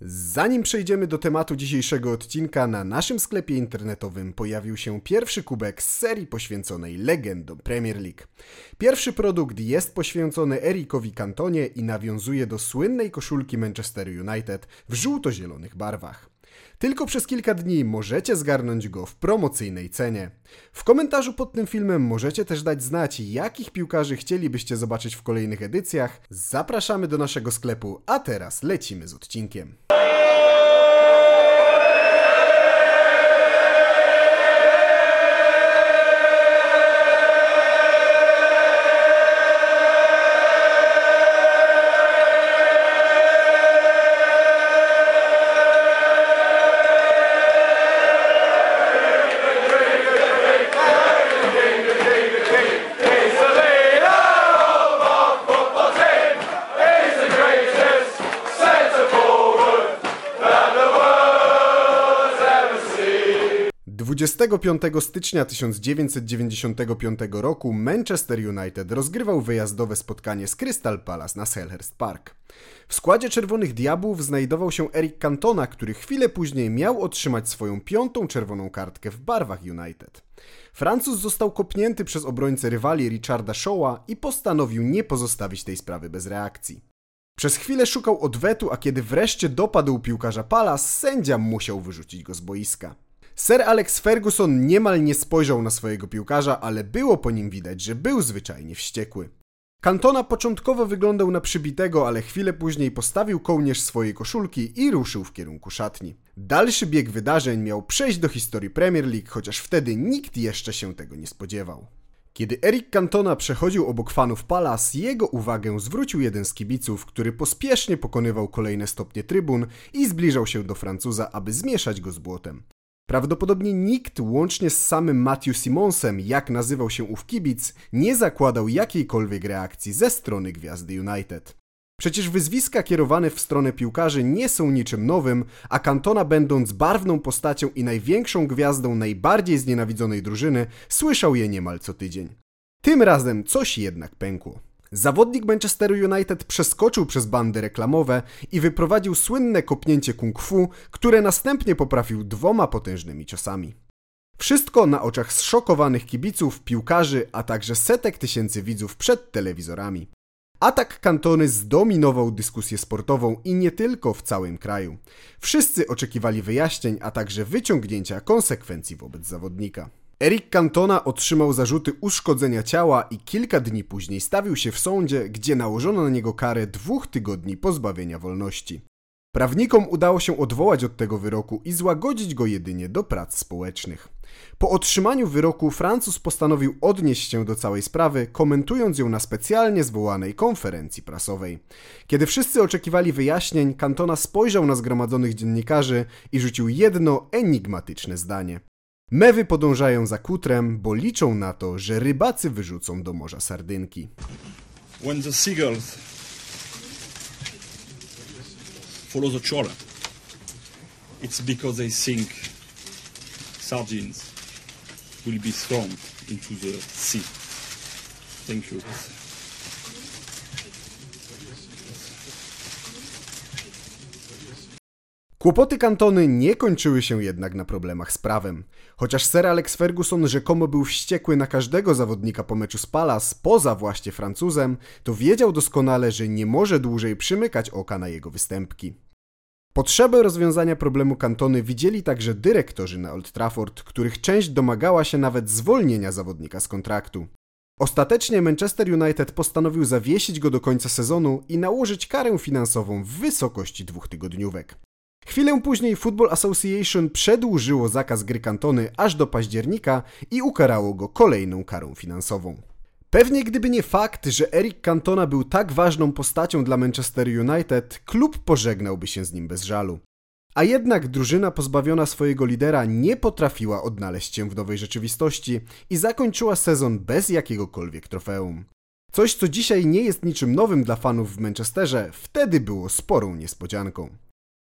Zanim przejdziemy do tematu dzisiejszego odcinka, na naszym sklepie internetowym pojawił się pierwszy kubek z serii poświęconej legendom Premier League. Pierwszy produkt jest poświęcony Erikowi Cantonie i nawiązuje do słynnej koszulki Manchester United w żółto-zielonych barwach. Tylko przez kilka dni możecie zgarnąć go w promocyjnej cenie. W komentarzu pod tym filmem możecie też dać znać, jakich piłkarzy chcielibyście zobaczyć w kolejnych edycjach. Zapraszamy do naszego sklepu, a teraz lecimy z odcinkiem. 25 stycznia 1995 roku Manchester United rozgrywał wyjazdowe spotkanie z Crystal Palace na Selhurst Park. W składzie Czerwonych Diabłów znajdował się Eric Cantona, który chwilę później miał otrzymać swoją piątą czerwoną kartkę w barwach United. Francuz został kopnięty przez obrońcę rywali Richarda Shawa i postanowił nie pozostawić tej sprawy bez reakcji. Przez chwilę szukał odwetu, a kiedy wreszcie dopadł piłkarza Palace, sędzia musiał wyrzucić go z boiska. Sir Alex Ferguson niemal nie spojrzał na swojego piłkarza, ale było po nim widać, że był zwyczajnie wściekły. Cantona początkowo wyglądał na przybitego, ale chwilę później postawił kołnierz swojej koszulki i ruszył w kierunku szatni. Dalszy bieg wydarzeń miał przejść do historii Premier League, chociaż wtedy nikt jeszcze się tego nie spodziewał. Kiedy Eric Cantona przechodził obok fanów Palace, jego uwagę zwrócił jeden z kibiców, który pospiesznie pokonywał kolejne stopnie trybun i zbliżał się do Francuza, aby zmieszać go z błotem. Prawdopodobnie nikt, łącznie z samym Matthew Simonsem, jak nazywał się ów kibic, nie zakładał jakiejkolwiek reakcji ze strony gwiazdy United. Przecież wyzwiska kierowane w stronę piłkarzy nie są niczym nowym, a Cantona będąc barwną postacią i największą gwiazdą najbardziej znienawidzonej drużyny, słyszał je niemal co tydzień. Tym razem coś jednak pękło. Zawodnik Manchesteru United przeskoczył przez bandy reklamowe i wyprowadził słynne kopnięcie kung fu, które następnie poprawił dwoma potężnymi ciosami. Wszystko na oczach zszokowanych kibiców, piłkarzy, a także setek tysięcy widzów przed telewizorami. Atak Kantony zdominował dyskusję sportową i nie tylko w całym kraju. Wszyscy oczekiwali wyjaśnień, a także wyciągnięcia konsekwencji wobec zawodnika. Eric Cantona otrzymał zarzuty uszkodzenia ciała i kilka dni później stawił się w sądzie, gdzie nałożono na niego karę dwóch tygodni pozbawienia wolności. Prawnikom udało się odwołać od tego wyroku i złagodzić go jedynie do prac społecznych. Po otrzymaniu wyroku Francuz postanowił odnieść się do całej sprawy, komentując ją na specjalnie zwołanej konferencji prasowej. Kiedy wszyscy oczekiwali wyjaśnień, Cantona spojrzał na zgromadzonych dziennikarzy i rzucił jedno enigmatyczne zdanie. Mewy podążają za kutrem, bo liczą na to, że rybacy wyrzucą do morza sardynki. when the seagulls follow the trawler, it's because they think sardines will be thrown into the sea. Thank you. Kłopoty kantony nie kończyły się jednak na problemach z prawem. Chociaż Sir Alex Ferguson rzekomo był wściekły na każdego zawodnika po meczu z Palace, poza właśnie Francuzem, to wiedział doskonale, że nie może dłużej przymykać oka na jego występki. Potrzebę rozwiązania problemu kantony widzieli także dyrektorzy na Old Trafford, których część domagała się nawet zwolnienia zawodnika z kontraktu. Ostatecznie Manchester United postanowił zawiesić go do końca sezonu i nałożyć karę finansową w wysokości dwóch tygodniówek. Chwilę później Football Association przedłużyło zakaz gry kantony aż do października i ukarało go kolejną karą finansową. Pewnie gdyby nie fakt, że Eric Cantona był tak ważną postacią dla Manchester United, klub pożegnałby się z nim bez żalu. A jednak drużyna pozbawiona swojego lidera nie potrafiła odnaleźć się w nowej rzeczywistości i zakończyła sezon bez jakiegokolwiek trofeum. Coś, co dzisiaj nie jest niczym nowym dla fanów w Manchesterze, wtedy było sporą niespodzianką.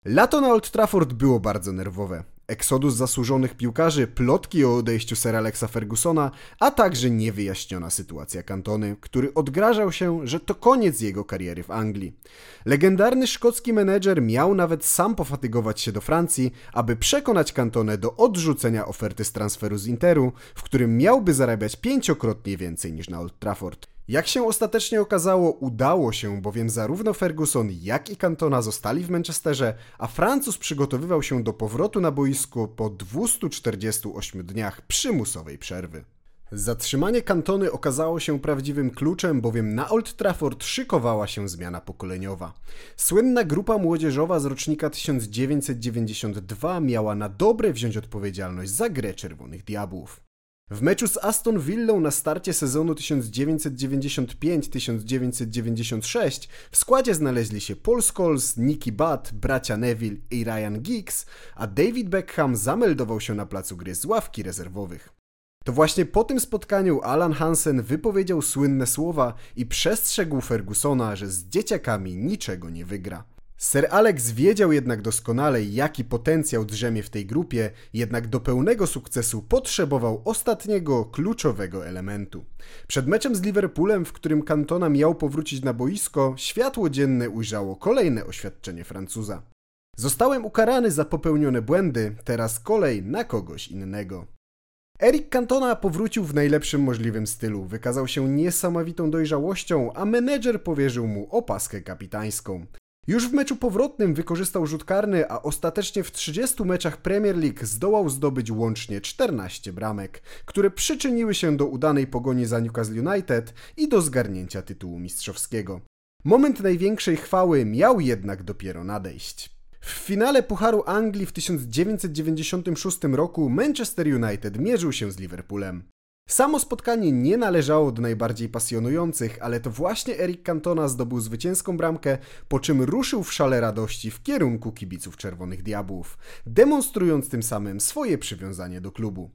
Lato na Old Trafford było bardzo nerwowe. Eksodus zasłużonych piłkarzy, plotki o odejściu Sir Alexa Fergusona, a także niewyjaśniona sytuacja Cantony, który odgrażał się, że to koniec jego kariery w Anglii. Legendarny szkocki menedżer miał nawet sam pofatygować się do Francji, aby przekonać Cantonę do odrzucenia oferty z transferu z Interu, w którym miałby zarabiać pięciokrotnie więcej niż na Old Trafford. Jak się ostatecznie okazało, udało się, bowiem zarówno Ferguson, jak i Cantona zostali w Manchesterze, a Francuz przygotowywał się do powrotu na boisko po 248 dniach przymusowej przerwy. Zatrzymanie Kantony okazało się prawdziwym kluczem, bowiem na Old Trafford szykowała się zmiana pokoleniowa. Słynna grupa młodzieżowa z rocznika 1992 miała na dobre wziąć odpowiedzialność za grę Czerwonych Diabłów. W meczu z Aston Villą na starcie sezonu 1995-1996 w składzie znaleźli się Paul Scholes, Nicky Butt, bracia Neville i Ryan Giggs, a David Beckham zameldował się na placu gry z ławki rezerwowych. To właśnie po tym spotkaniu Alan Hansen wypowiedział słynne słowa i przestrzegł Fergusona, że z dzieciakami niczego nie wygra. Sir Alex wiedział jednak doskonale, jaki potencjał drzemie w tej grupie, jednak do pełnego sukcesu potrzebował ostatniego, kluczowego elementu. Przed meczem z Liverpoolem, w którym Cantona miał powrócić na boisko, światło dzienne ujrzało kolejne oświadczenie Francuza. Zostałem ukarany za popełnione błędy, teraz kolej na kogoś innego. Eric Cantona powrócił w najlepszym możliwym stylu, wykazał się niesamowitą dojrzałością, a menedżer powierzył mu opaskę kapitańską. Już w meczu powrotnym wykorzystał rzut karny, a ostatecznie w 30 meczach Premier League zdołał zdobyć łącznie 14 bramek, które przyczyniły się do udanej pogoni za Newcastle United i do zgarnięcia tytułu mistrzowskiego. Moment największej chwały miał jednak dopiero nadejść. W finale Pucharu Anglii w 1996 roku Manchester United mierzył się z Liverpoolem. Samo spotkanie nie należało do najbardziej pasjonujących, ale to właśnie Eric Cantona zdobył zwycięską bramkę, po czym ruszył w szale radości w kierunku kibiców Czerwonych Diabłów, demonstrując tym samym swoje przywiązanie do klubu.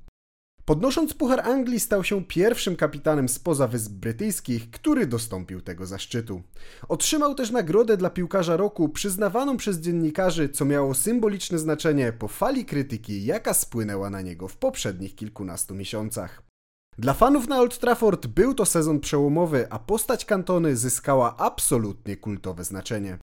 Podnosząc Puchar Anglii stał się pierwszym kapitanem spoza Wysp Brytyjskich, który dostąpił tego zaszczytu. Otrzymał też nagrodę dla piłkarza roku przyznawaną przez dziennikarzy, co miało symboliczne znaczenie po fali krytyki, jaka spłynęła na niego w poprzednich kilkunastu miesiącach. Dla fanów na Old Trafford był to sezon przełomowy, a postać Kantony zyskała absolutnie kultowe znaczenie.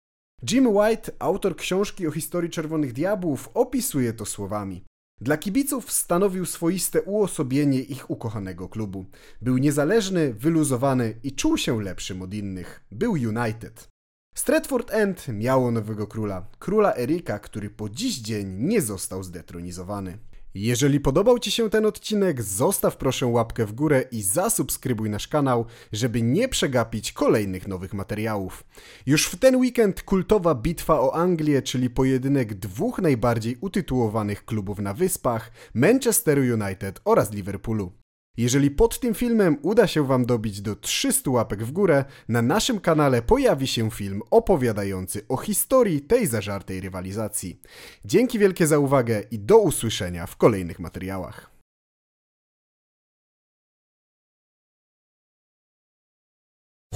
Jim White, autor książki o historii Czerwonych Diabłów, opisuje to słowami. Dla kibiców stanowił swoiste uosobienie ich ukochanego klubu. Był niezależny, wyluzowany i czuł się lepszym od innych. Był United. Stratford End miało nowego króla, króla Erika, który po dziś dzień nie został zdetronizowany. Jeżeli podobał Ci się ten odcinek, zostaw proszę łapkę w górę i zasubskrybuj nasz kanał, żeby nie przegapić kolejnych nowych materiałów. Już w ten weekend kultowa bitwa o Anglię, czyli pojedynek dwóch najbardziej utytułowanych klubów na wyspach, Manchester United oraz Liverpoolu. Jeżeli pod tym filmem uda się Wam dobić do 300 łapek w górę, na naszym kanale pojawi się film opowiadający o historii tej zażartej rywalizacji. Dzięki wielkie za uwagę i do usłyszenia w kolejnych materiałach.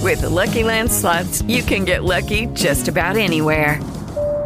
With the Lucky Land slots, you can get lucky just about anywhere.